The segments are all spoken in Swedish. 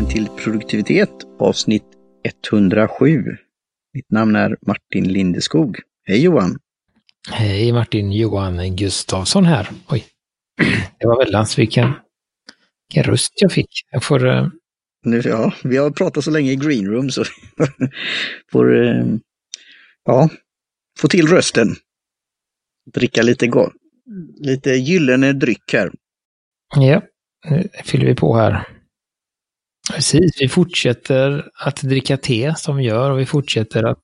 välkommen till produktivitet avsnitt 107. Mitt namn är Martin Lindeskog. Hej Johan! Hej Martin, Johan Gustafsson här. Oj, det var väldans vilken, vilken röst jag fick. Jag får... Uh... Nu, ja, vi har pratat så länge i greenroom så får, uh, ja, få till rösten. Dricka lite, lite gyllene dryck här. Ja, nu fyller vi på här. Precis, vi fortsätter att dricka te som vi gör och vi fortsätter att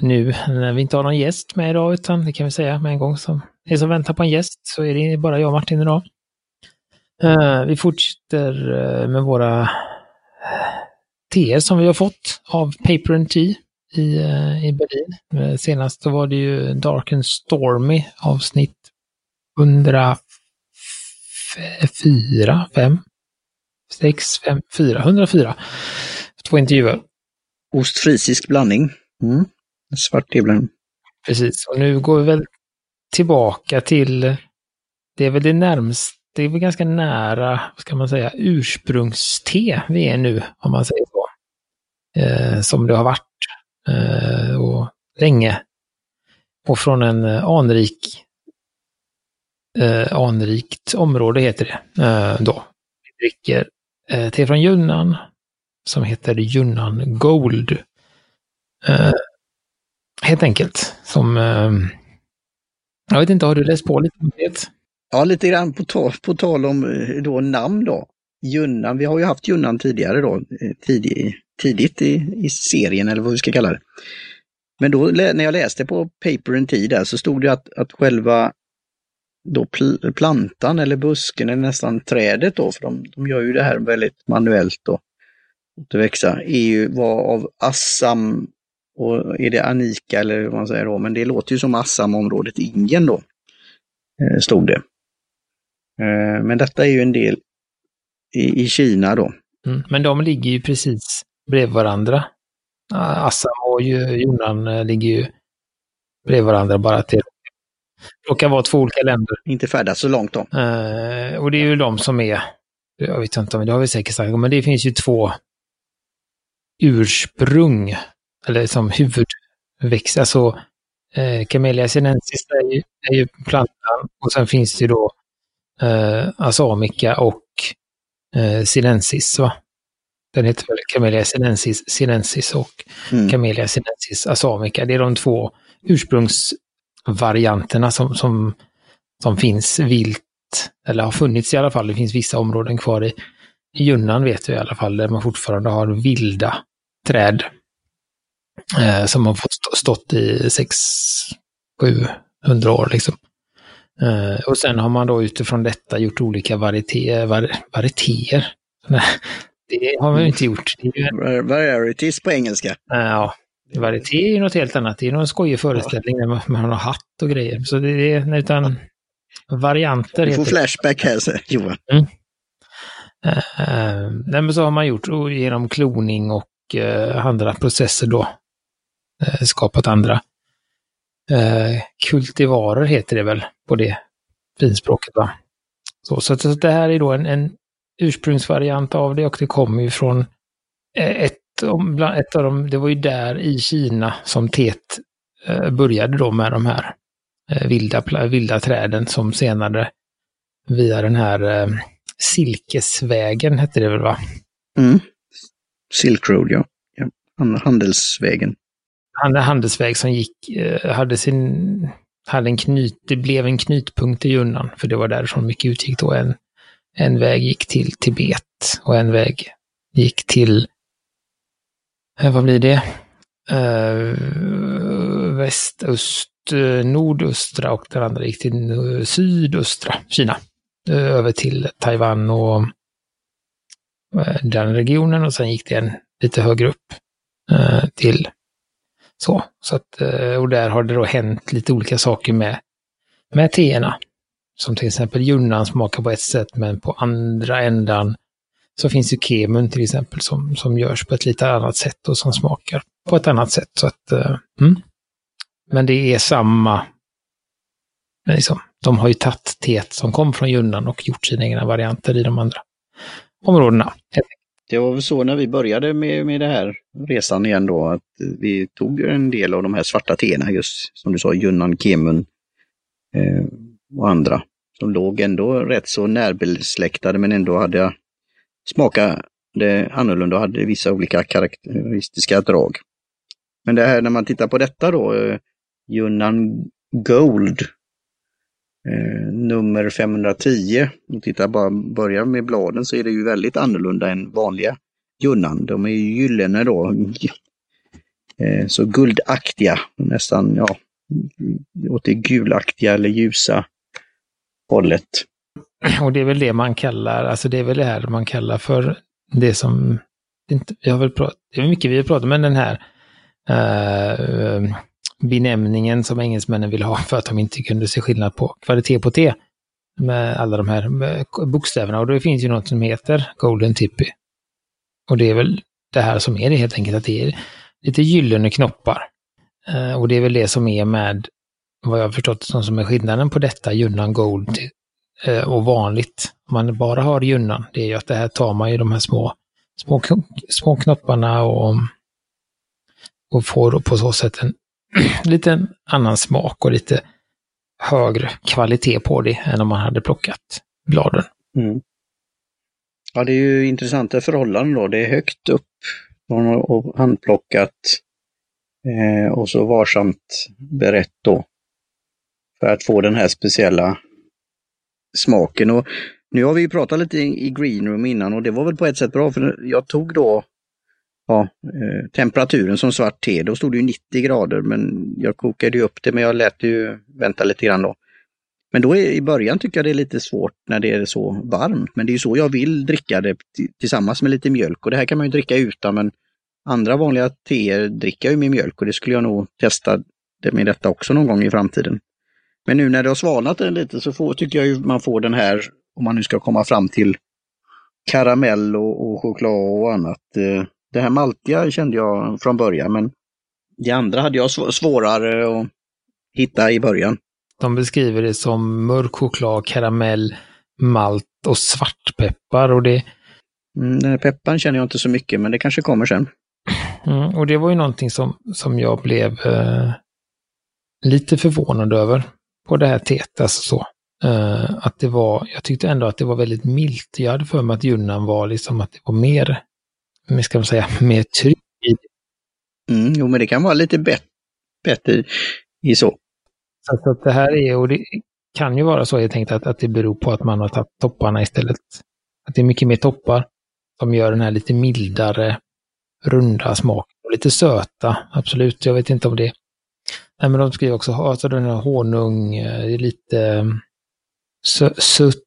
nu när vi inte har någon gäst med idag, utan det kan vi säga med en gång som är som väntar på en gäst, så är det bara jag och Martin idag. Uh, vi fortsätter uh, med våra uh, teer som vi har fått av Paper and Tea i, i Berlin. senast var det ju Dark and Stormy avsnitt 104, 5, 6, 5, 4, 104. Två intervjuer. Ostfrisisk blandning. Mm. Svart teblandning. Precis, och nu går vi väl tillbaka till, det är väl det närmsta, det är väl ganska nära, vad ska man säga, ursprungste vi är nu, om man säger så. Eh, som det har varit eh, och länge. Och från en anrik, eh, anrikt område heter det eh, då. Vi dricker eh, te från Junnan som heter Junnan Gold. Eh, helt enkelt. Som, eh, jag vet inte, har du läst på lite om det? Ja, lite grann på, ta, på tal om eh, då namn då. Junnan, vi har ju haft Junnan tidigare då, eh, tidig, tidigt i, i serien eller vad vi ska kalla det. Men då när jag läste på Paper and Tea där så stod det att, att själva då pl plantan eller busken eller nästan trädet då, för de, de gör ju det här väldigt manuellt då, att växa, är ju, var av Assam och är det Anika eller vad man säger då, men det låter ju som Assam-området i Indien då, eh, stod det. Eh, men detta är ju en del i, i Kina då. Mm, men de ligger ju precis bredvid varandra. Ah, Assam och Yunnan eh, ligger ju bredvid varandra bara till råkar vara två olika länder. Inte färdas så långt då. Uh, och det är ju de som är, jag vet inte om det har vi säkert sagt, men det finns ju två ursprung, eller som huvudväxt, alltså eh, Camellia sinensis är ju, är ju plantan och sen finns det ju då eh, Asamica och eh, sinensis, va? Den heter väl Camellia sinensis, sinensis och mm. Camellia sinensis asamica. Det är de två ursprungsvarianterna som, som, som finns vilt, eller har funnits i alla fall. Det finns vissa områden kvar i, Junnan vet vi i alla fall, där man fortfarande har vilda träd eh, som har fått stå, stått i 600-700 år. Liksom. Eh, och sen har man då utifrån detta gjort olika varietéer. Var, varietéer. Det har man ju inte gjort. Varieties på engelska. Ja, varieté är ju något helt annat. Det är någon skojig föreställning där man har hatt och grejer. Så det är utan varianter. Du får flashback här, Johan. Mm. Uh, nej, men så har man gjort genom kloning och uh, andra processer då. Uh, skapat andra kultivarer heter det väl på det finspråket. Va? Så, så, så det här är då en, en ursprungsvariant av det och det kommer ju från ett, ett av dem, det var ju där i Kina som teet började då med de här vilda, vilda träden som senare via den här Silkesvägen hette det väl va? Mm. Silk Road, ja. ja. Handelsvägen. Handelsväg som gick, hade sin, hade en knyt, det blev en knutpunkt i Junnan, för det var därifrån mycket utgick då. En, en väg gick till Tibet och en väg gick till, Eh, vad blir det? Eh, uh, västöst, eh, nordöstra och den andra gick till sydöstra Kina över till Taiwan och den regionen och sen gick det en lite högre upp till så. så att, och där har det då hänt lite olika saker med, med teerna. Som till exempel Junnan smakar på ett sätt men på andra ändan så finns ju kemun till exempel som, som görs på ett lite annat sätt och som smakar på ett annat sätt. Så att, eh, mm. Men det är samma eh, liksom, de har ju tagit teet som kom från Junnan och gjort sina egna varianter i de andra områdena. det var väl så när vi började med, med det här resan igen då, att vi tog en del av de här svarta teerna just som du sa, Junnan, Kemun eh, och andra. Som låg ändå rätt så närbesläktade men ändå hade smakade annorlunda och hade vissa olika karaktäristiska drag. Men det här när man tittar på detta då, eh, Yunnan Junnan Gold, eh, nummer 510. Och tittar bara, börjar med bladen så är det ju väldigt annorlunda än vanliga Junnan. De är ju gyllene då. Eh, så guldaktiga, nästan ja, åt det gulaktiga eller ljusa hållet. Och det är väl det man kallar, alltså det är väl det här man kallar för det som, inte, jag har väl pratat, det är mycket vi har pratat om, den här uh, benämningen som engelsmännen vill ha för att de inte kunde se skillnad på kvalitet på te med alla de här bokstäverna. Och då finns ju något som heter Golden Tippy. Och det är väl det här som är det helt enkelt, att det är lite gyllene knoppar. Uh, och det är väl det som är med, vad jag har förstått som är skillnaden på detta Junnan Gold till Eh, och vanligt. Om man bara har Junnan, det är ju att det här tar man ju de här små, små, små knopparna och, och får på så sätt en lite annan smak och lite högre kvalitet på det än om man hade plockat bladen. Mm. Ja, det är ju intressanta förhållanden då. Det är högt upp och handplockat eh, och så varsamt berett då. För att få den här speciella smaken. Och nu har vi ju pratat lite i green room innan och det var väl på ett sätt bra för jag tog då ja, eh, temperaturen som svart te, då stod det ju 90 grader men jag kokade ju upp det men jag lät ju vänta lite grann då. Men då är, i början tycker jag det är lite svårt när det är så varmt, men det är ju så jag vill dricka det tillsammans med lite mjölk och det här kan man ju dricka utan men andra vanliga teer dricker jag ju med mjölk och det skulle jag nog testa det med detta också någon gång i framtiden. Men nu när det har svalnat lite så får, tycker jag ju man får den här, om man nu ska komma fram till karamell och, och choklad och annat, eh, det här maltiga kände jag från början, men det andra hade jag svårare att hitta i början. De beskriver det som mörk choklad, karamell, malt och svartpeppar och det... Mm, den här pepparn känner jag inte så mycket, men det kanske kommer sen. Mm, och det var ju någonting som, som jag blev eh, lite förvånad över på det här teet. Alltså så. Eh, att det var, jag tyckte ändå att det var väldigt milt. Jag hade för mig att Junnan var liksom att det var mer men ska man säga, mer tryck i mm, Jo, men det kan vara lite bet bättre i så. Så att det här är, och det kan ju vara så jag tänkte att, att det beror på att man har tagit topparna istället. Att det är mycket mer toppar som gör den här lite mildare, runda smaken. Och lite söta, absolut. Jag vet inte om det. Nej, men de skriver också, alltså den här honung, eh, lite sutt,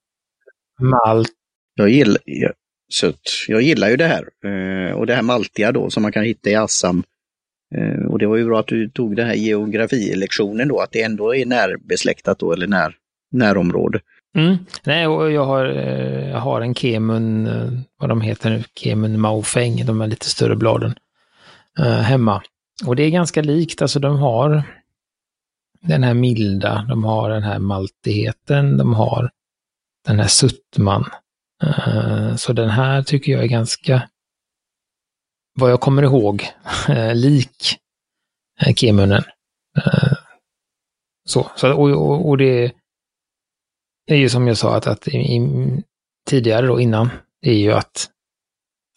malt. Jag gillar, jag, så jag gillar ju det här. Eh, och det här maltiga då som man kan hitta i Assam. Eh, och det var ju bra att du tog den här geografilektionen då, att det ändå är närbesläktat då, eller när, närområde. Mm. Nej, och jag har, eh, jag har en Kemun, vad de heter nu, Kemun Maofeng, de här lite större bladen, hemma. Och det är ganska likt, alltså de har den här milda, de har den här maltigheten, de har den här suttman. Eh, så den här tycker jag är ganska, vad jag kommer ihåg, eh, lik eh, Kemunen. Så, så och, och, och, det är ju som jag sa att, att i, tidigare då innan, det är ju att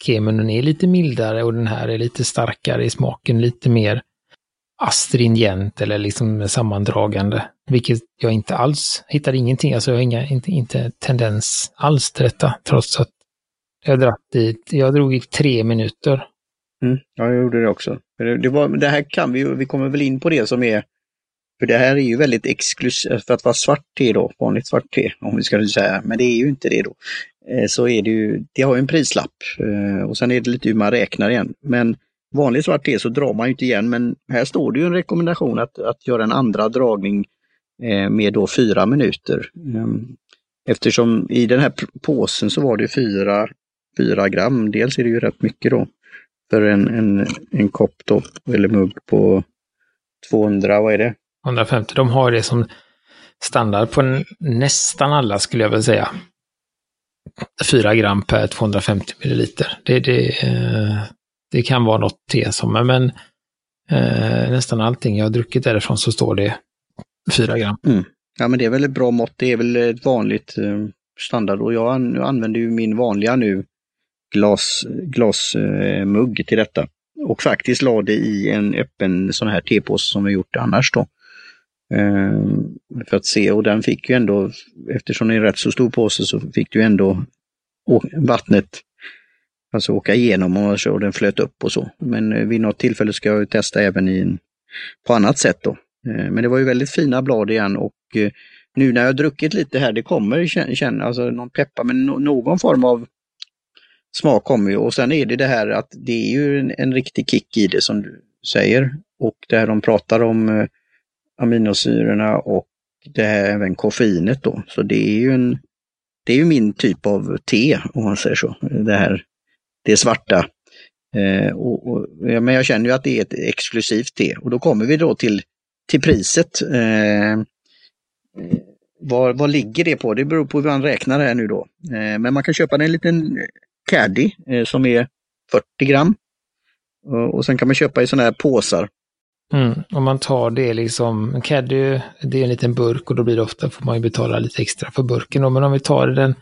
Kemunen är lite mildare och den här är lite starkare i smaken, lite mer astringent eller liksom sammandragande. Vilket jag inte alls hittar ingenting, alltså jag har inga, inte, inte tendens alls till detta, trots att jag drack dit, jag drog i tre minuter. Mm, ja, jag gjorde det också. Det, det, var, det här kan vi ju, vi kommer väl in på det som är, för det här är ju väldigt exklusivt, för att vara svart te då, vanligt svart te, om vi ska säga, men det är ju inte det då. Eh, så är det ju, det har ju en prislapp eh, och sen är det lite hur man räknar igen. Men vanlig svart te så drar man ju inte igen, men här står det ju en rekommendation att, att göra en andra dragning eh, med då fyra minuter. Ehm, eftersom i den här påsen så var det fyra, fyra gram, dels är det ju rätt mycket då för en, en, en kopp då, eller mugg på 200, vad är det? 150, de har det som standard på nästan alla skulle jag vilja säga. 4 gram per 250 milliliter. Det, det, eh, det kan vara något te som, men eh, nästan allting jag har druckit därifrån så står det 4 gram. Mm. Ja men det är väl ett bra mått, det är väl ett vanligt eh, standard och jag an använder ju min vanliga nu glasmugg glas, eh, till detta. Och faktiskt la det i en öppen sån här tepåse som vi gjort annars då. Eh, för att se och den fick ju ändå, eftersom det är en rätt så stor påse så fick du ändå vattnet alltså åka igenom och, så, och den flöt upp och så. Men eh, vid något tillfälle ska jag testa även i en, på annat sätt då. Eh, men det var ju väldigt fina blad igen och eh, nu när jag druckit lite här, det kommer känna, alltså någon peppar, men någon form av smak kommer ju och sen är det det här att det är ju en, en riktig kick i det som du säger. Och det här de pratar om aminosyrorna och det här även koffeinet då. Så det är ju en det är ju min typ av te om man säger så. Det här det svarta. Eh, och, och, men jag känner ju att det är ett exklusivt te och då kommer vi då till, till priset. Eh, vad, vad ligger det på? Det beror på hur man räknar här nu då. Eh, men man kan köpa en liten caddy eh, som är 40 gram. Och sen kan man köpa i sådana här påsar. Mm, om man tar det liksom, caddy det är en liten burk och då blir det ofta, får man ju betala lite extra för burken. Då. Men om vi tar den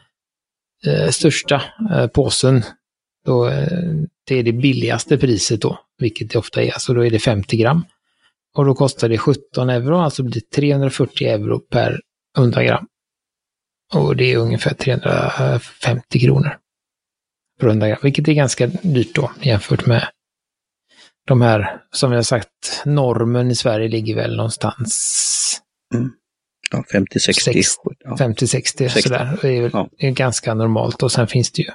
eh, största eh, påsen, då, eh, det är det billigaste priset då, vilket det ofta är, så alltså då är det 50 gram. Och då kostar det 17 euro, alltså blir det 340 euro per 100 gram. Och det är ungefär 350 kronor per 100 gram, vilket är ganska dyrt då jämfört med de här, som jag sagt, normen i Sverige ligger väl någonstans mm. ja, 50-60. 50-60 sådär. Det är, väl, ja. är ganska normalt och sen finns det ju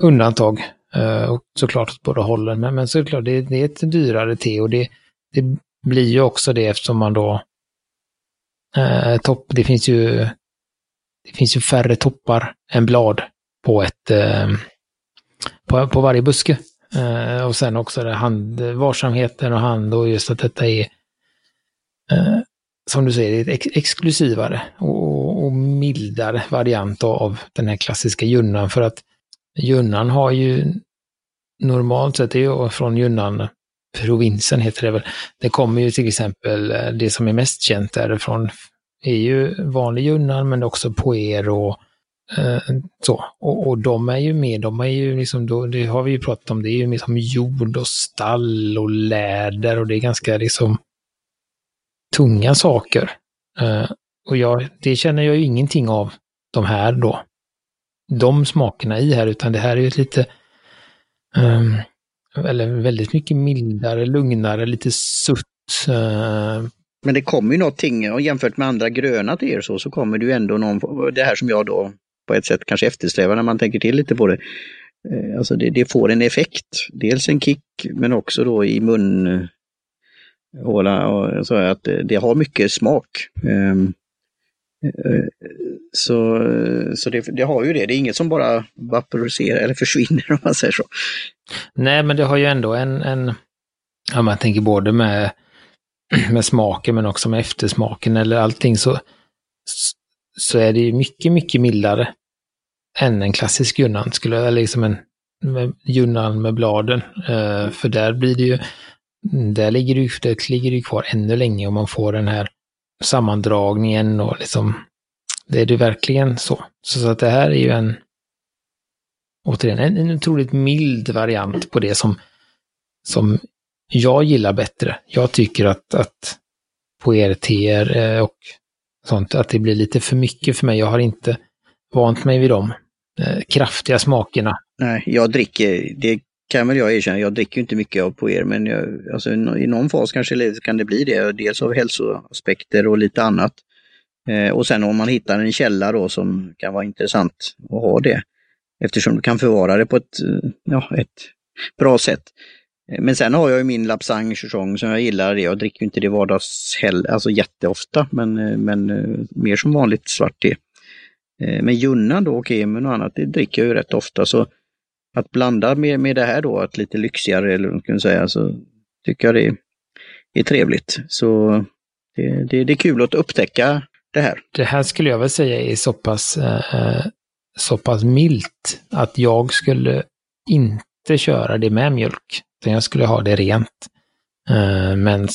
undantag eh, och såklart åt båda hållen. Men, men såklart, det, det är ett dyrare te och det, det blir ju också det eftersom man då eh, topp, det finns ju det finns ju färre toppar än blad på ett eh, på, på varje buske. Eh, och sen också det hand, varsamheten och hand och just att detta är eh, som du säger, ett ex exklusivare och, och, mildare variant av den här klassiska junnan för att junnan har ju normalt sett, det är ju från junnan provinsen heter det väl. Det kommer ju till exempel, eh, det som är mest känt därifrån är ju vanlig junnan men också poer och eh, så. Och, och, de är ju med, de är ju liksom, då, det har vi ju pratat om, det är ju mer som jord och stall och läder och det är ganska liksom tunga saker. Eh, och jag, det känner jag ju ingenting av de här då. De smakerna i här, utan det här är ju ett lite um, eller väldigt mycket mildare, lugnare, lite sutt. Uh... Eh. Men det kommer ju någonting, och jämfört med andra gröna teer så, så kommer det ju ändå någon, det här som jag då på ett sätt kanske eftersträvar när man tänker till lite på det. Eh, alltså det, det, får en effekt, dels en kick men också då i mun eh, håla och så att det, det har mycket smak. Um, Eh, så, eh, så det, det, har ju det, det är inget som bara vaporiserar eller försvinner om man säger så. Nej, men det har ju ändå en, en ja man tänker både med, med smaken men också med eftersmaken eller allting så, så är det ju mycket, mycket mildare än en klassisk junnan, skulle, eller liksom en med junnan med bladen. Uh, för där blir det ju, där ligger det, det ligger det kvar ännu länge om man får den här sammandragningen och liksom, det är det verkligen så. Så, så att det här är ju en, återigen, en, en otroligt mild variant på det som, som jag gillar bättre. Jag tycker att, att på RTR eh, och sånt, att det blir lite för mycket för mig. Jag har inte vant mig vid de eh, kraftiga smakerna. Nej, jag dricker, det kan väl jag erkänna, jag dricker inte mycket av er, men jag, alltså, i någon fas kanske kan det bli det, dels av hälsoaspekter och lite annat. Eh, och sen om man hittar en källa då som kan vara intressant att ha det. Eftersom du kan förvara det på ett, eh, ja, ett bra sätt. Eh, men sen har jag ju min Lapsang Chuchong som jag gillar. Jag dricker inte det vardagshäll, alltså jätteofta, men, eh, men mer som vanligt svart te. Men Junnan då och Emun och annat, det dricker jag ju rätt ofta. Så att blanda med, med det här då, att lite lyxigare eller vad man säga, så tycker jag det är, är trevligt. Så det, det, det, är kul att upptäcka det här. Det här skulle jag väl säga är så pass eh, eh så pass milt att jag skulle inte köra det med mjölk. Utan jag skulle ha det rent. Eh, Men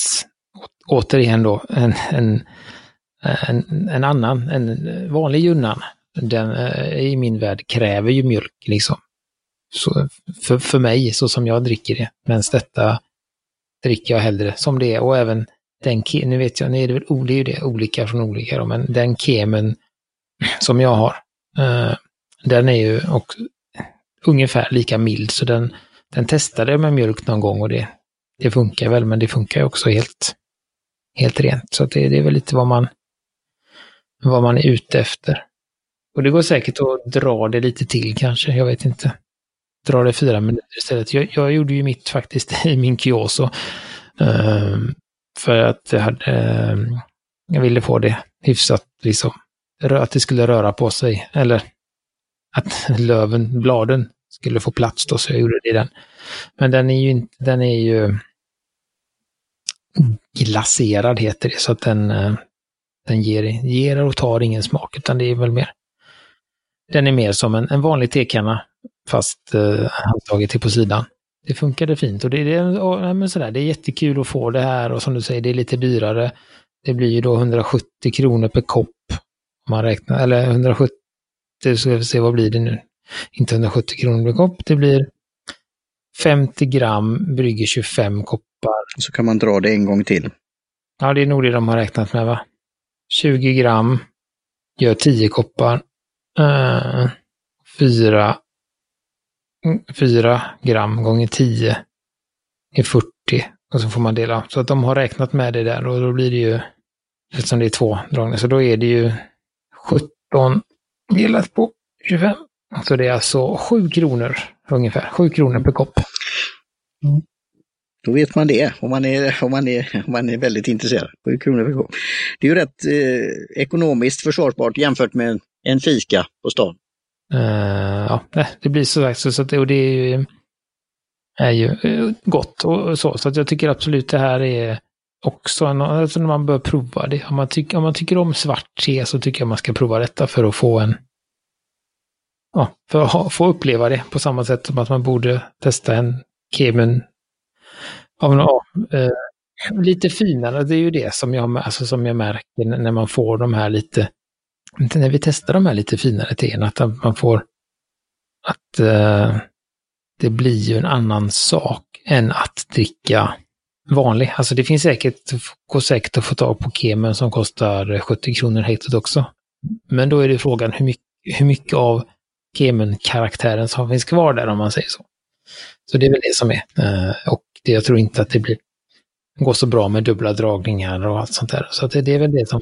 återigen då, en, en, en, en, annan, en vanlig Junnan, den eh, i min värld kräver ju mjölk liksom. Så för, för mig, så som jag dricker det. Men detta dricker jag hellre som det är. Och även den, nu vet jag, nu är det väl det är ju det, olika från olika då, men den kemen som jag har, eh, den är ju också ungefär lika mild, så den, den testade jag med mjölk någon gång och det, det funkar väl, men det funkar ju också helt, helt rent. Så det, det är väl lite vad man, vad man är ute efter. Och det går säkert att dra det lite till kanske, jag vet inte. Dra det fyra minuter istället. Jag, jag gjorde ju mitt faktiskt i min Kyoso. Um, ehm, för att jag, hade, um, jag ville få det hyfsat, liksom, att det skulle röra på sig. Eller att löven, bladen, skulle få plats då, så jag gjorde det i den. Men den är ju inte, den är ju glaserad heter det, så att den, eh, den ger, ger och tar ingen smak, utan det är väl mer den är mer som en, en vanlig tekanna, fast eh, handtaget till på sidan. Det funkade fint och det, det, och, men sådär, det är jättekul att få det här och som du säger, det är lite dyrare. Det blir ju då 170 kronor per kopp. Om man räknar, eller 170, ska vi se vad blir det nu? Inte 170 kronor per kopp, det blir 50 gram brygger 25 koppar. Så kan man dra det en gång till. Ja, det är nog det de har räknat med va? 20 gram gör 10 koppar. Uh, 4, 4 gram gånger 10 är 40. Och så får man dela. Så att de har räknat med det där och då blir det ju, eftersom det är två dragningar, så då är det ju 17 delat på 25. Så det är alltså 7 kronor ungefär, 7 kronor per kopp. Mm. Då vet man det, om man är, om man är, om man är väldigt intresserad. 7 kronor per kopp. Det är ju rätt eh, ekonomiskt försvarbart jämfört med en fika på stan. Uh, ja, det blir så sagt, så att det, och det är ju, är ju eh, gott och så. Så att jag tycker absolut det här är också en, alltså när man bör prova det. Om man, tyck, om man tycker om svart te så tycker jag man ska prova detta för att få en ja, för att ha, få uppleva det på samma sätt som att man borde testa en Kemen av någon, eh, lite finare. Det är ju det som jag, alltså, som jag märker när man får de här lite, när vi testar de här lite finare teerna, att man får att eh, det blir ju en annan sak än att dricka vanlig. Alltså det finns säkert, går säkert att få tag på Kemen som kostar 70 kronor hektot också. Men då är det frågan hur mycket, hur mycket av Kemen-karaktären som finns kvar där om man säger så. Så det är väl det som är. Eh, och det, jag tror inte att det blir, går så bra med dubbla dragningar och allt sånt där. Så det, det är väl det som...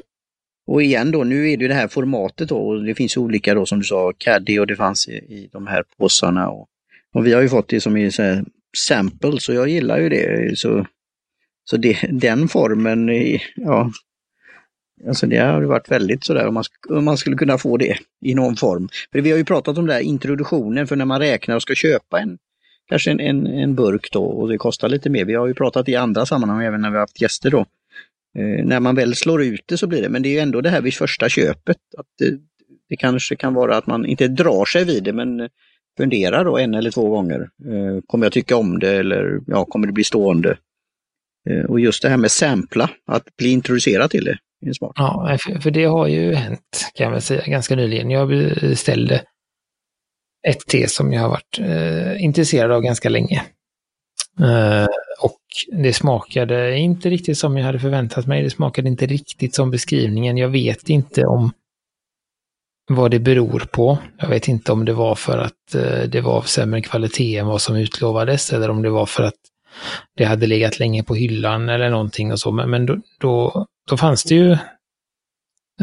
Och igen då, nu är det det här formatet då och det finns olika då som du sa, caddy och det fanns i, i de här påsarna. Och, och vi har ju fått det som i så här sample så jag gillar ju det. Så, så det, den formen, ja, Alltså det har varit väldigt sådär om man, om man skulle kunna få det i någon form. För vi har ju pratat om det här introduktionen för när man räknar och ska köpa en kanske en, en, en burk då och det kostar lite mer. Vi har ju pratat i andra sammanhang även när vi har haft gäster då. Eh, när man väl slår ut det så blir det, men det är ju ändå det här vid första köpet. att det, det kanske kan vara att man inte drar sig vid det men eh, funderar då en eller två gånger. Eh, kommer jag tycka om det eller ja, kommer det bli stående? Eh, och just det här med sampla, att bli introducerad till det, är smart. Ja, för det har ju hänt kan man säga ganska nyligen. Jag beställde ett te som jag har varit eh, intresserad av ganska länge. Eh, och det smakade inte riktigt som jag hade förväntat mig. Det smakade inte riktigt som beskrivningen. Jag vet inte om vad det beror på. Jag vet inte om det var för att eh, det var sämre kvalitet än vad som utlovades eller om det var för att det hade legat länge på hyllan eller någonting och så. Men, men då, då, då, fanns det ju,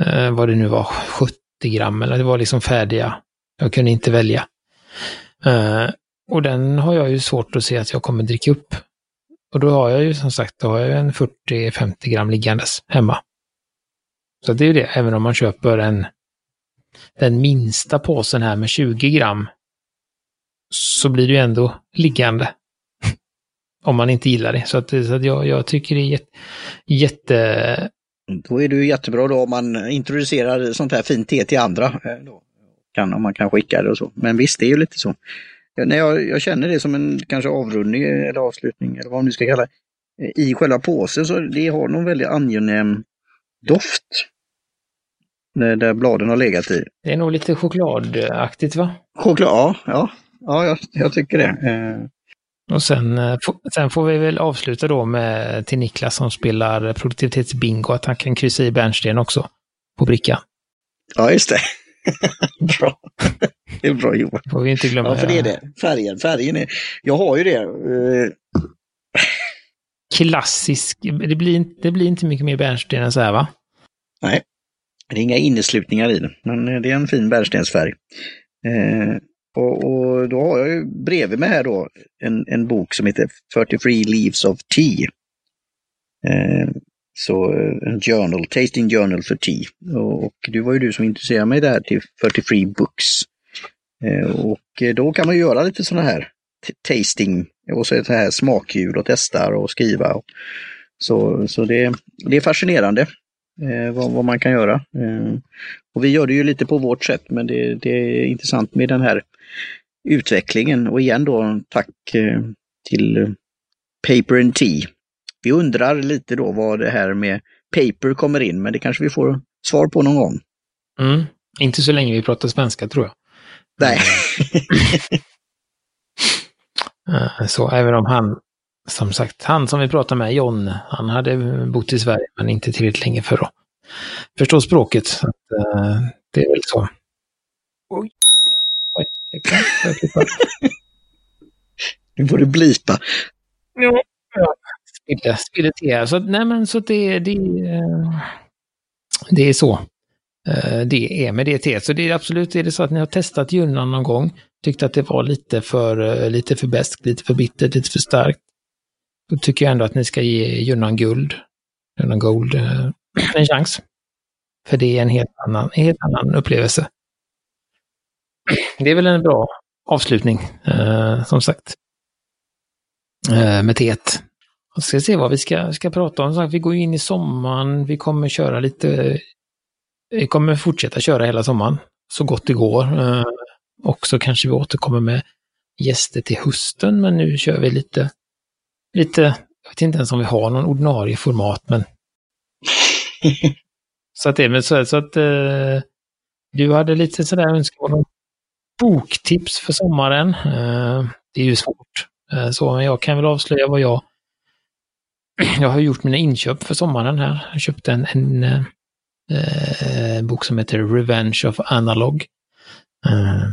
eh, vad det nu var, 70 gram eller det var liksom färdiga. Jag kunde inte välja. Eh, och den har jag ju svårt att se att jag kommer dricka upp. Och då har jag ju som sagt, då har jag en 40-50 gram liggandes hemma. Så det är ju det, även om man köper en den minsta påsen här med 20 gram så blir det ju ändå liggande. Om man inte gillar det. Så, att, så att jag, jag tycker det är jätte, jätte... Då är det ju jättebra då om man introducerar sånt här fint te till andra. Eh, då. kan, om man kan skicka det och så. Men visst, det är ju lite så. Jag, jag, jag känner det som en kanske avrundning eller avslutning eller vad man nu ska kalla det. I själva påsen så det har någon väldigt angenäm doft. Där, där bladen har legat i. Det är nog lite chokladaktigt va? Choklad, ja. Ja, ja jag, jag tycker det. Eh. Och sen, eh, sen får vi väl avsluta då med till Niklas som spelar produktivitetsbingo att han kan kryssa i bärnsten också på brickan. Ja, just det. bra. Det är bra Johan. Får vi inte glömma. Ja, för det är det. Färgen, färgen är... Jag har ju det. Eh. Klassisk. Det blir, det blir inte mycket mer bärnsten än så här va? Nej. Det är inga inneslutningar i den, men eh, det är en fin bärnstensfärg. Eh, och, och, då har jag ju bredvid mig här då en, en bok som heter 43 Leaves of Tea. Eh, så eh, en journal, tasting journal för tea. Och, och det var ju du som intresserade mig där till 43 books. Eh, och eh, då kan man göra lite sådana här tasting och så ett här smakhjul och testar och skriva. Så, så det, det är fascinerande eh, vad, vad, man kan göra. Eh, och vi gör det ju lite på vårt sätt, men det, det är intressant med den här utvecklingen. Och igen då tack eh, till Paper and Tea. Vi undrar lite då vad det här med paper kommer in, men det kanske vi får svar på någon gång. Mm. Inte så länge vi pratar svenska tror jag. Nej. Eh, så även om han som sagt, han som vi pratade med, John, han hade bott i Sverige men inte tillräckligt länge för att förstå språket. Så att, uh, det är väl så. Oj, nu får du blipa. Ja. Spille, spille te. Så, nej men så det, det, eh, det är så. Eh, det är med det teet. Så det är absolut, är det så att ni har testat Junnan någon gång, tyckte att det var lite för, eh, lite för bäst, lite för bittert, lite för starkt, då tycker jag ändå att ni ska ge Junnan Guld, Junnan Gold, en chans. För det är en helt annan, en helt annan upplevelse. Det är väl en bra avslutning, eh, som sagt. Eh, med teet. Och ska se vad vi ska, ska prata om. Vi går in i sommaren, vi kommer köra lite, vi kommer fortsätta köra hela sommaren så gott det går. Eh, och så kanske vi återkommer med gäster till hösten, men nu kör vi lite lite, jag vet inte ens om vi har någon ordinarie format, men... så att det är så, så att eh, du hade lite sådär önskemål om boktips för sommaren. Eh, det är ju svårt. Eh, så men jag kan väl avslöja vad jag... jag har gjort mina inköp för sommaren här. Jag köpte en, en eh, eh, bok som heter Revenge of Analog. Eh,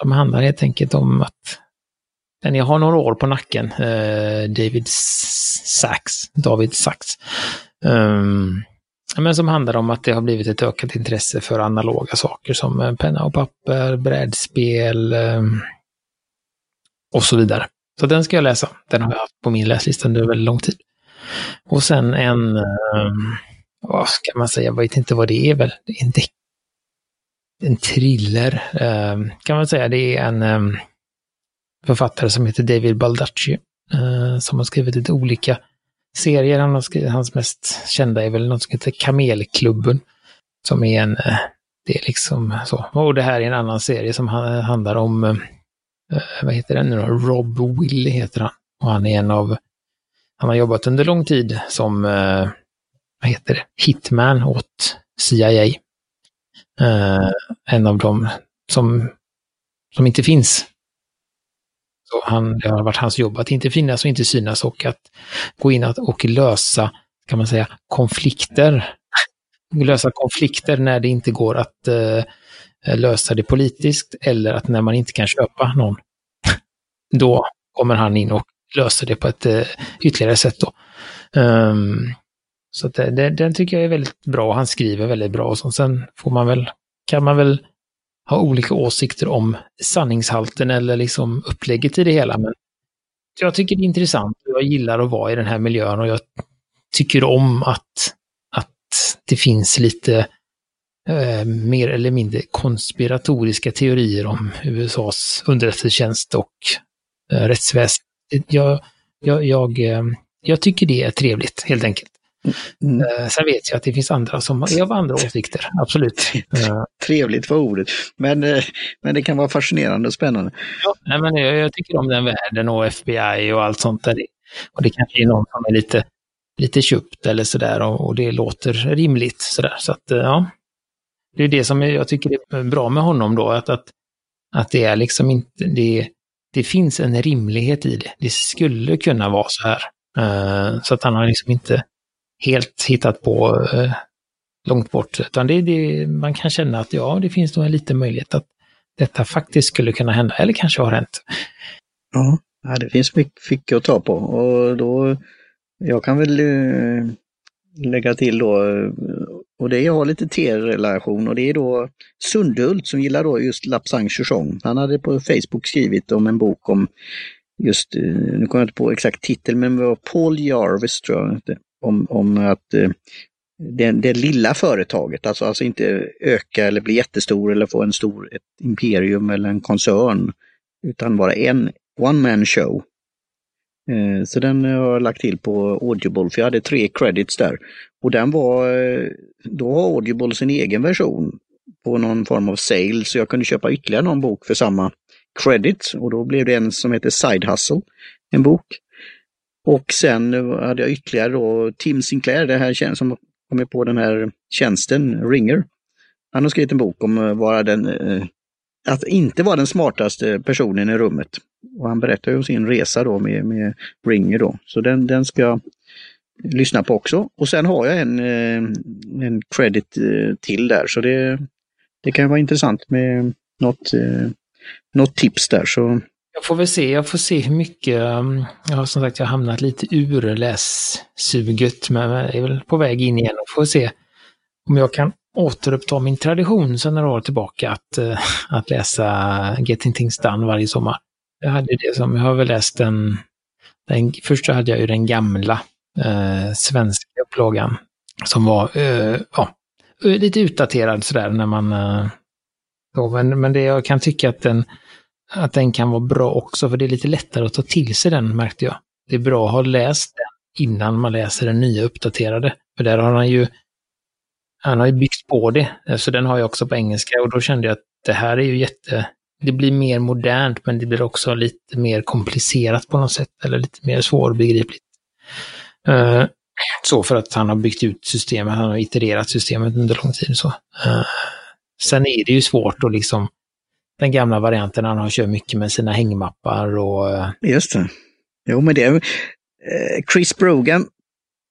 som handlar helt enkelt om att den jag har några år på nacken, eh, David Sachs, David Sachs. Eh, men som handlar om att det har blivit ett ökat intresse för analoga saker som eh, penna och papper, brädspel och så vidare. Så den ska jag läsa. Den har jag haft på min läslista under väldigt lång tid. Och sen en, um, vad ska man säga, jag vet inte vad det är väl, det är en, en thriller, um, kan man säga. Det är en um, författare som heter David Baldacci, eh, som har skrivit lite olika serier. Han har skrivit, hans mest kända är väl något som heter Kamelklubben, som är en, eh, det är liksom så. Och det här är en annan serie som handlar om, eh, vad heter den nu då? Rob Willy heter han. Och han är en av, han har jobbat under lång tid som, eh, vad heter det, hitman åt CIA. Eh, en av dem som, som inte finns så han, det har varit hans jobb att inte finnas och inte synas och att gå in och lösa, kan man säga, konflikter. Lösa konflikter när det inte går att eh, lösa det politiskt eller att när man inte kan köpa någon. Då kommer han in och löser det på ett eh, ytterligare sätt. Då. Um, så det, det, den tycker jag är väldigt bra. Han skriver väldigt bra. Och så, sen får man väl, kan man väl ha olika åsikter om sanningshalten eller liksom upplägget i det hela. Men jag tycker det är intressant jag gillar att vara i den här miljön och jag tycker om att, att det finns lite eh, mer eller mindre konspiratoriska teorier om USAs underrättelsetjänst och eh, rättsväsen. Jag, jag, jag, eh, jag tycker det är trevligt, helt enkelt. Mm. Uh, sen vet jag att det finns andra som är av andra åsikter, absolut. Trevligt för ordet, men, men det kan vara fascinerande och spännande. Ja, nej, men jag, jag, tycker om den världen och FBI och allt sånt där. Och det kanske är någon som är lite, lite köpt eller sådär och, och det låter rimligt sådär. Så att, ja. Det är det som jag tycker är bra med honom då, att, att, att det är liksom inte, det, det finns en rimlighet i det. Det skulle kunna vara så här. Uh, så att han har liksom inte helt hittat på uh, långt bort, utan det, det, man kan känna att ja, det finns nog en liten möjlighet att detta faktiskt skulle kunna hända, eller kanske har hänt. Ja, det finns mycket att ta på och då, jag kan väl uh, lägga till då, och det jag har lite T-relation och det är då Sundhult som gillar då just Lapsang Chuchong. Han hade på Facebook skrivit om en bok om just, eh, nu kommer jag inte på exakt titel, men det var Paul Jarvis tror jag, om, om att eh, det, det lilla företaget, alltså, alltså inte öka eller bli jättestor eller få en stor ett imperium eller en koncern, utan vara en one man show. Eh, så den har jag lagt till på Audible, för jag hade tre credits där. Och den var, eh, då har Audible sin egen version på någon form av sale, så jag kunde köpa ytterligare någon bok för samma credit. Och då blev det en som heter Side Hustle, en bok. Och sen hade jag ytterligare då Tim Sinclair, det här som kommit på den här tjänsten, Ringer. Han har skrivit en bok om att vara den, att inte vara den smartaste personen i rummet. Och han berättar ju om sin resa då med, med Ringer då. Så den, den ska jag lyssna på också. Och sen har jag en, eh, en credit eh, till där så det, det kan vara intressant med något, eh, något tips där. Så jag får väl se, jag får se hur mycket, um, jag har som sagt jag har hamnat lite ur lässuget men jag är väl på väg in igen och får se om jag kan återuppta min tradition sedan några år tillbaka att, att läsa Getting Things Done varje sommar. Jag hade det som, jag har väl läst den, den så hade jag ju den gamla eh, svenska upplagan som var eh, ja, lite utdaterad sådär när man... Eh, då, men, men det jag kan tycka att den, att den kan vara bra också, för det är lite lättare att ta till sig den märkte jag. Det är bra att ha läst den innan man läser den nya uppdaterade. För där har han ju han har ju byggt på det, så den har jag också på engelska och då kände jag att det här är ju jätte, det blir mer modernt men det blir också lite mer komplicerat på något sätt, eller lite mer svårbegripligt. Uh, så för att han har byggt ut systemet, han har itererat systemet under lång tid. Så. Uh, sen är det ju svårt att liksom, den gamla varianten, han har kört mycket med sina hängmappar och... Uh, Just det. Jo men det, Chris Brogan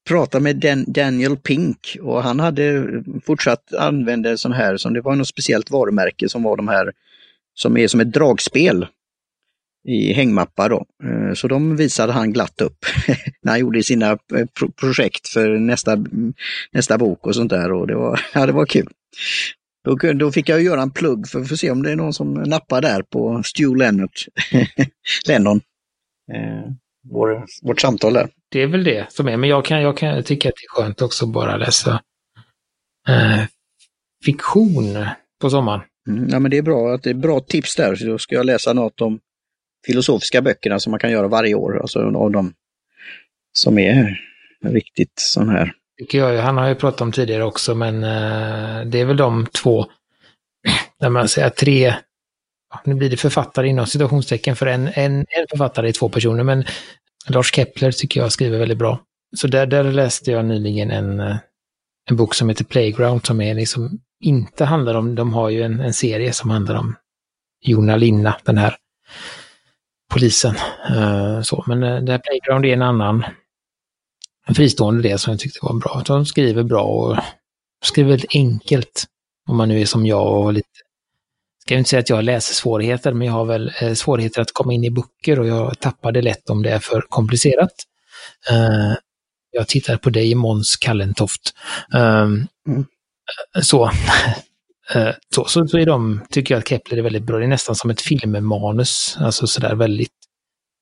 pratade med Dan, Daniel Pink och han hade fortsatt använda sån här, som det var något speciellt varumärke som var de här som är som ett dragspel i hängmappar. Då. Eh, så de visade han glatt upp när han gjorde sina eh, projekt för nästa, nästa bok och sånt där. Och det, var, ja, det var kul. Då, då fick jag göra en plugg för, för att se om det är någon som nappar där på Stu Lennart, Lennon. Eh, vår, vårt samtal där. Det är väl det som är, men jag kan, jag kan tycka att det är skönt också bara läsa eh, fiktion på sommaren. Mm, ja, men det är bra att det är bra tips där. Så då ska jag läsa något om filosofiska böckerna som man kan göra varje år. Alltså av de som är riktigt sån här. Tycker jag, han har ju pratat om tidigare också, men eh, det är väl de två, när man säger tre, nu blir det författare inom situationstecken för en, en, en författare är två personer, men Lars Kepler tycker jag skriver väldigt bra. Så där, där läste jag nyligen en, eh, en bok som heter Playground som är liksom inte handlar om, de har ju en, en serie som handlar om Jona Linna, den här polisen. Uh, så, men eh, uh, det här Playground är en annan en fristående del som jag tyckte var bra. De skriver bra och skriver väldigt enkelt. Om man nu är som jag och lite ska inte säga att jag har läsesvårigheter, men jag har väl uh, svårigheter att komma in i böcker och jag tappar det lätt om det är för komplicerat. Uh, jag tittar på dig, Måns Kallentoft. Mm. Så. Eh, så, så, så är de, tycker jag att Kepler är väldigt bra. Det är nästan som ett filmmanus, alltså sådär väldigt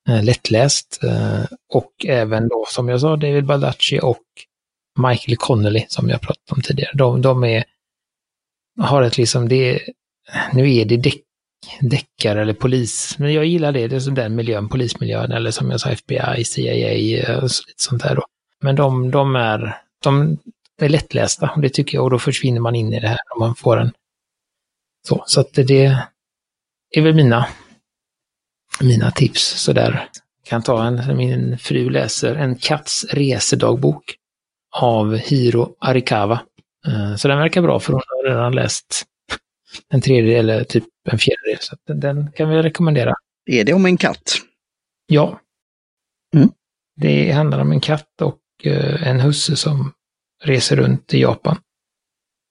eh, lättläst. Eh, och även då, som jag sa, David Baldacci och Michael Connelly, som jag pratat om tidigare. De, de är, har ett liksom, det är, nu är det däck, deckare eller polis, men jag gillar det, det är den miljön, polismiljön, eller som jag sa FBI, CIA, eh, och så, lite sånt där då. Men de, de är de är lättlästa och det tycker jag och då försvinner man in i det här om man får en så. Så att det är väl mina, mina tips sådär. Kan ta en, min fru läser en katts resedagbok av Hiro Arikawa. Eh, så den verkar bra för hon har redan läst en tredjedel eller typ en fjärdedel. Så den, kan vi rekommendera. Är det om en katt? Ja. Mm. Det handlar om en katt och uh, en husse som reser runt i Japan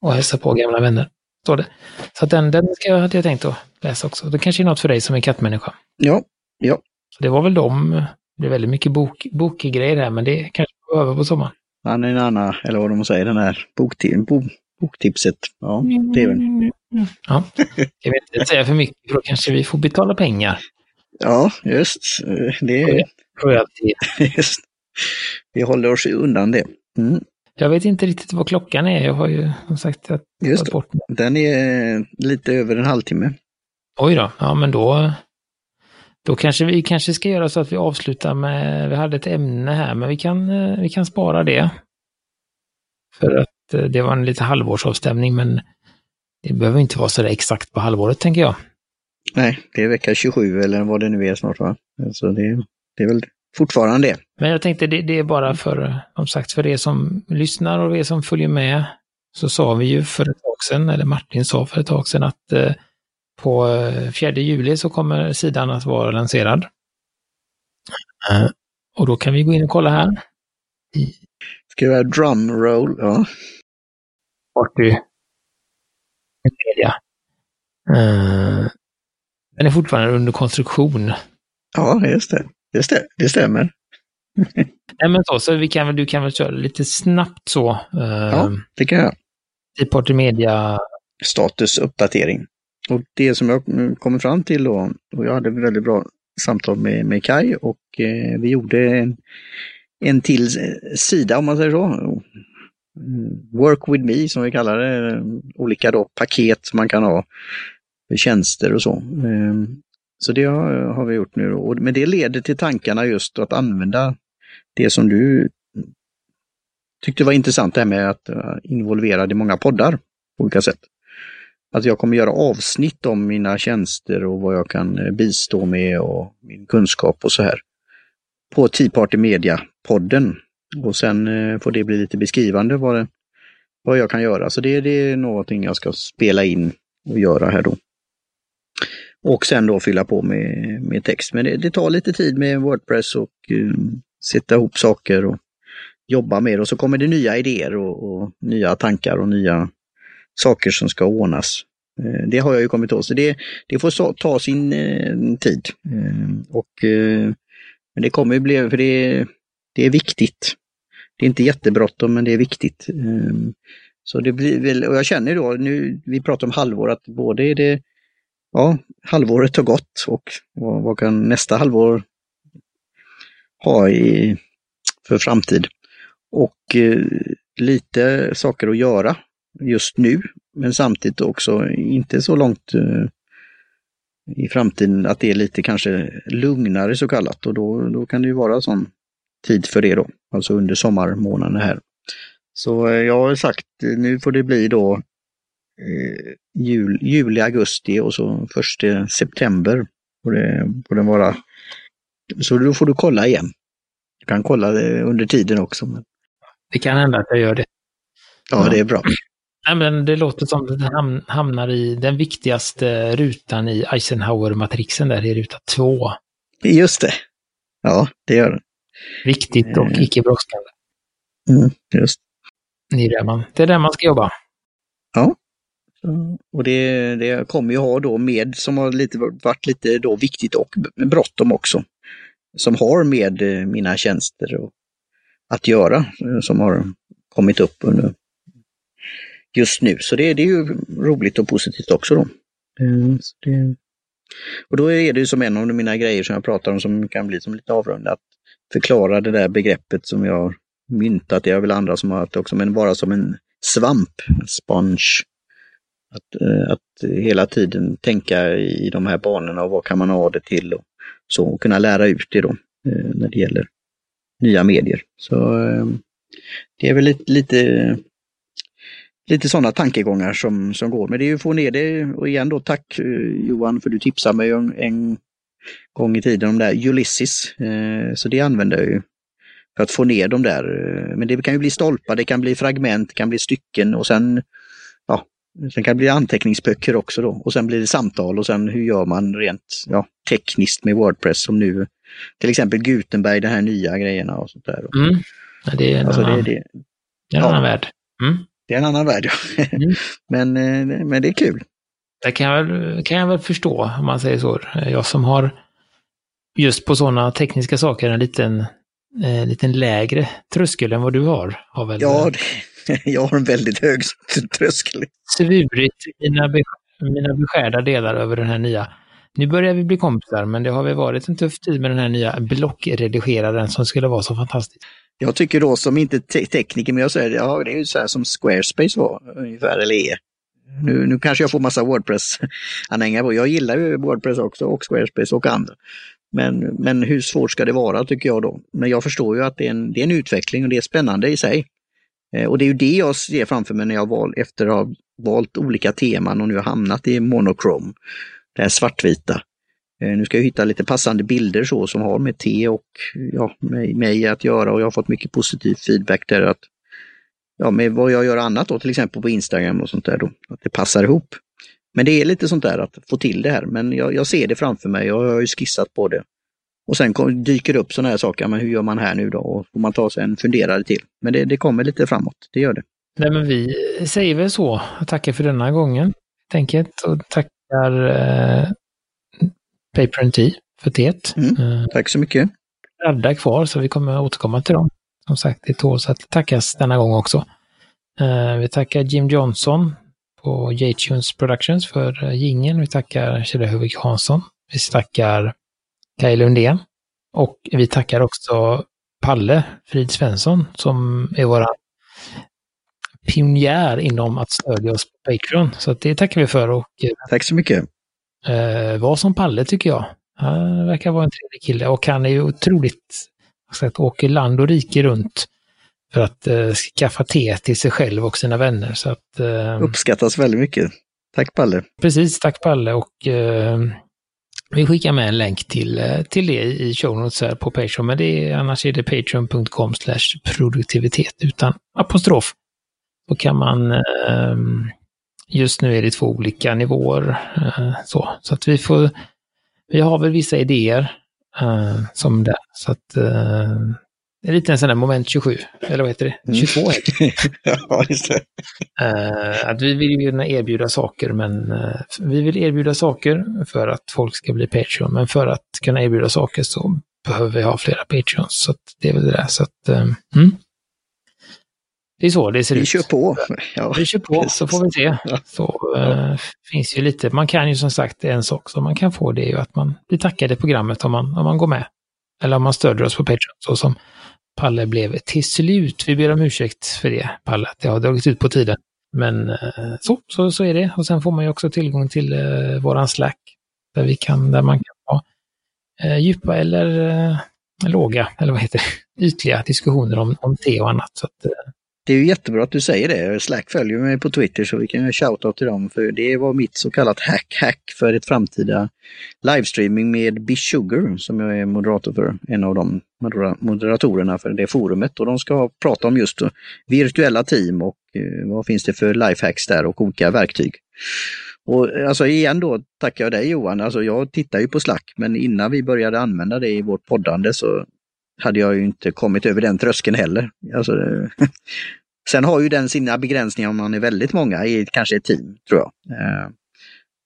och hälsar på gamla vänner. Står det. Så den, den ska, jag, hade jag tänkt att läsa också. Det kanske är något för dig som är kattmänniska. Ja, ja. Så det var väl de. Det är väldigt mycket bok, bokgrejer här, men det kanske behöver på sommaren. Annan, eller vad de säger, den här bokti bo boktipset. Ja, det är väl. Ja, jag vill inte säga för mycket, för då kanske vi får betala pengar. Ja, just. Det är... Royalty. Just. Vi håller oss undan det. Mm. Jag vet inte riktigt vad klockan är. Jag har ju som sagt att Just bort det. Den är lite över en halvtimme. Oj då, ja men då, då kanske vi kanske ska göra så att vi avslutar med, vi hade ett ämne här, men vi kan, vi kan spara det. För att eh, det var en lite halvårsavstämning, men det behöver inte vara så där exakt på halvåret tänker jag. Nej, det är vecka 27 eller vad det nu är snart va? Så det, det är väl fortfarande det. Men jag tänkte det, det, är bara för, som sagt, för er som lyssnar och er som följer med. Så sa vi ju för ett tag sedan, eller Martin sa för ett tag sedan att eh, på 4 eh, juli så kommer sidan att vara lanserad. Eh, och då kan vi gå in och kolla här. Ska vi ha drumroll? Ja. Party. Media. Uh, den är fortfarande under konstruktion. Ja, just det. Det, stä det stämmer. Nej, men så, så vi kan väl, du kan väl köra lite snabbt så. Uh, ja, det kan jag. I Party Media. Statusuppdatering. Och det som jag kommer fram till då, och jag hade väldigt bra samtal med, med Kai och eh, vi gjorde en, en till sida om man säger så. Work with me som vi kallar det, olika då paket man kan ha för tjänster och så. Så det har, har vi gjort nu. Då. Men det leder till tankarna just att använda det som du tyckte var intressant, det här med att eh, involvera i många poddar på olika sätt. Att jag kommer göra avsnitt om mina tjänster och vad jag kan eh, bistå med och min kunskap och så här. På Tea Party Media-podden. Och sen eh, får det bli lite beskrivande vad, det, vad jag kan göra. Så det, det är någonting jag ska spela in och göra här då. Och sen då fylla på med, med text. Men det, det tar lite tid med Wordpress och eh, uh, sätta ihop saker och jobba med och så kommer det nya idéer och, och nya tankar och nya saker som ska ordnas. Eh, det har jag ju kommit åt, så det, det får ta sin eh, tid. Eh, och Men det kommer ju bli, för det, det är viktigt. Det är inte jättebråttom, men det är viktigt. Så det blir väl, och jag känner då, nu, vi pratar om halvår, att både är det ja, halvåret har gått och vad, vad kan nästa halvår ha i, för framtid? Och eh, lite saker att göra just nu, men samtidigt också inte så långt eh, i framtiden att det är lite kanske lugnare så kallat och då, då kan det ju vara sån tid för det då, alltså under sommarmånaderna här. Så eh, jag har sagt eh, nu får det bli då jul, juli, augusti och så första september. Får det, får det vara. Så då får du kolla igen. Du kan kolla under tiden också. Men... Det kan hända att jag gör det. Ja, ja. det är bra. Nej, men det låter som att den hamnar i den viktigaste rutan i Eisenhower-matrixen där, i ruta två. Just det. Ja, det gör den. Viktigt och eh. icke brådskande. Mm, just. Det är där man, det är där man ska jobba. Ja. Och det, det kommer ju ha då med, som har lite, varit lite då viktigt och bråttom också, som har med eh, mina tjänster och, att göra, eh, som har kommit upp under just nu. Så det, det är ju roligt och positivt också då. Mm, det, och då är det ju som en av mina grejer som jag pratar om som kan bli som lite avrundat, att förklara det där begreppet som jag myntat, det är väl andra som har haft också, men bara som en svamp, sponge. Att, eh, att hela tiden tänka i de här banorna och vad kan man ha det till och så och kunna lära ut det då eh, när det gäller nya medier. Så, eh, det är väl lite, lite, lite sådana tankegångar som, som går. Men det är ju att få ner det och igen då tack Johan för du tipsade mig en, en gång i tiden om det här, Ulysses. Så det använder jag ju för att få ner de där. Men det kan ju bli stolpar, det kan bli fragment, det kan bli stycken och sen sen kan det bli anteckningsböcker också då och sen blir det samtal och sen hur gör man rent ja, tekniskt med Wordpress som nu till exempel Gutenberg, de här nya grejerna och sånt där. Mm. Ja, det är en alltså annan, det, det, det är en ja. annan värld. Mm. det är en annan värld. Ja. Mm. men, eh, men det är kul. Det kan jag, väl, kan jag väl förstå, om man säger så. Jag som har just på sådana tekniska saker en liten, eh, liten lägre tröskel än vad du har. har väl, Ja, det, jag har en väldigt hög tröskel. svurit mina, mina beskärda delar över den här nya. Nu börjar vi bli kompisar, men det har väl varit en tuff tid med den här nya blockredigeraren som skulle vara så fantastisk. Jag tycker då som inte te tekniker, men jag säger ja, det är ju så här som Squarespace var ungefär, eller är. Nu, nu kanske jag får massa Wordpress-anhängare på. Jag gillar ju Wordpress också och Squarespace och andra. Men, men hur svårt ska det vara tycker jag då? Men jag förstår ju att det är en, det är en utveckling och det är spännande i sig. Eh, och det är ju det jag ser framför mig när jag val, efter att ha valt olika teman och nu har hamnat i monochrome, det här svartvita. Eh, nu ska jag hitta lite passande bilder så som har med te och ja, med mig att göra och jag har fått mycket positiv feedback där att ja, med vad jag gör annat då, till exempel på Instagram och sånt där då, att det passar ihop. Men det är lite sånt där att få till det här, men jag, jag ser det framför mig och jag har ju skissat på det. Och sen kom, dyker det upp sådana här saker, men hur gör man här nu då? Och får man ta sig en funderare till. Men det, det kommer lite framåt, det gör det. Nej, men vi säger väl så. Tackar för denna gången, helt enkelt. Och tackar eh, Paper and Tea för teet. Mm. Eh, Tack så mycket. radda kvar, så vi kommer återkomma till dem. Som sagt, det tåls att tackas denna gång också. Eh, vi tackar Jim Johnson på J-Tunes Productions för uh, jingeln. Vi tackar Kjell Huvik Hansson. Vi tackar Kaj Lundén. Och vi tackar också Palle Frid Svensson som är våra pionjär inom att stödja oss på Patreon. Så det tackar vi för och Tack så mycket. eh, var som Palle tycker jag. Han verkar vara en trevlig kille och han är ju otroligt, så att åker land och rike runt för att eh, skaffa te till sig själv och sina vänner. Så att, eh, Uppskattas väldigt mycket. Tack Palle. precis, tack Palle och eh, vi skickar med en länk till, eh, till det i show notes här på Patreon, men det är, annars är det patreon.com produktivitet utan apostrof. Då kan man, eh, just nu är det två olika nivåer, eh, så, så att vi får, vi har väl vissa idéer eh, som där, så att det är lite en sån där moment 27, eller vad heter det? Mm. 22 heter det. ja, just det. Eh, att vi vill ju erbjuda saker, men eh, vi vill erbjuda saker för att folk ska bli Patreon. Men för att kunna erbjuda saker så behöver vi ha flera Patreons. Så det är väl det där. Så att, eh, mm. Det är så det ser Vi ut. kör på. Ja, Vi kör på så får vi se. Ja. Så eh, finns ju lite, man kan ju som sagt, en sak som man kan få det är ju att man blir tackad i programmet om man, om man går med. Eller om man stödjer oss på Patreon, så som Palle blev till slut. Vi ber om ursäkt för det, Palle, att det har dragit ut på tiden. Men eh, så, så, så är det. Och sen får man ju också tillgång till eh, våran Slack, där, vi kan, där man kan ha eh, djupa eller eh, låga, eller vad heter det, ytliga diskussioner om, om te och annat. Så att, eh, det är ju jättebra att du säger det. Slack följer mig på Twitter så vi kan göra shoutout till dem. För det var mitt så kallat hack-hack för ett framtida livestreaming med Bishugar som jag är moderator för. En av de moderatorerna för det forumet. Och de ska prata om just virtuella team och eh, vad finns det för lifehacks där och olika verktyg. Och alltså igen då tackar jag dig Johan. Alltså jag tittar ju på Slack men innan vi började använda det i vårt poddande så hade jag ju inte kommit över den tröskeln heller. Alltså, sen har ju den sina begränsningar om man är väldigt många i kanske ett team, tror jag. Eh,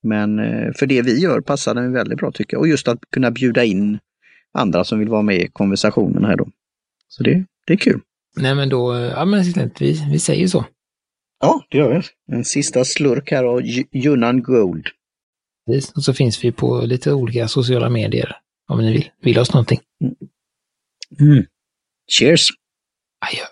Men eh, för det vi gör passar den väldigt bra tycker jag. Och just att kunna bjuda in andra som vill vara med i konversationen här då. Så det, det är kul. nej men då, eh, ja men vi, vi säger så. Ja, det gör vi. En sista slurk här av Ju- Junnan Gold. Precis. Och så finns vi på lite olika sociala medier om ni vill, vill oss någonting. Mm. Cheers! Adjö.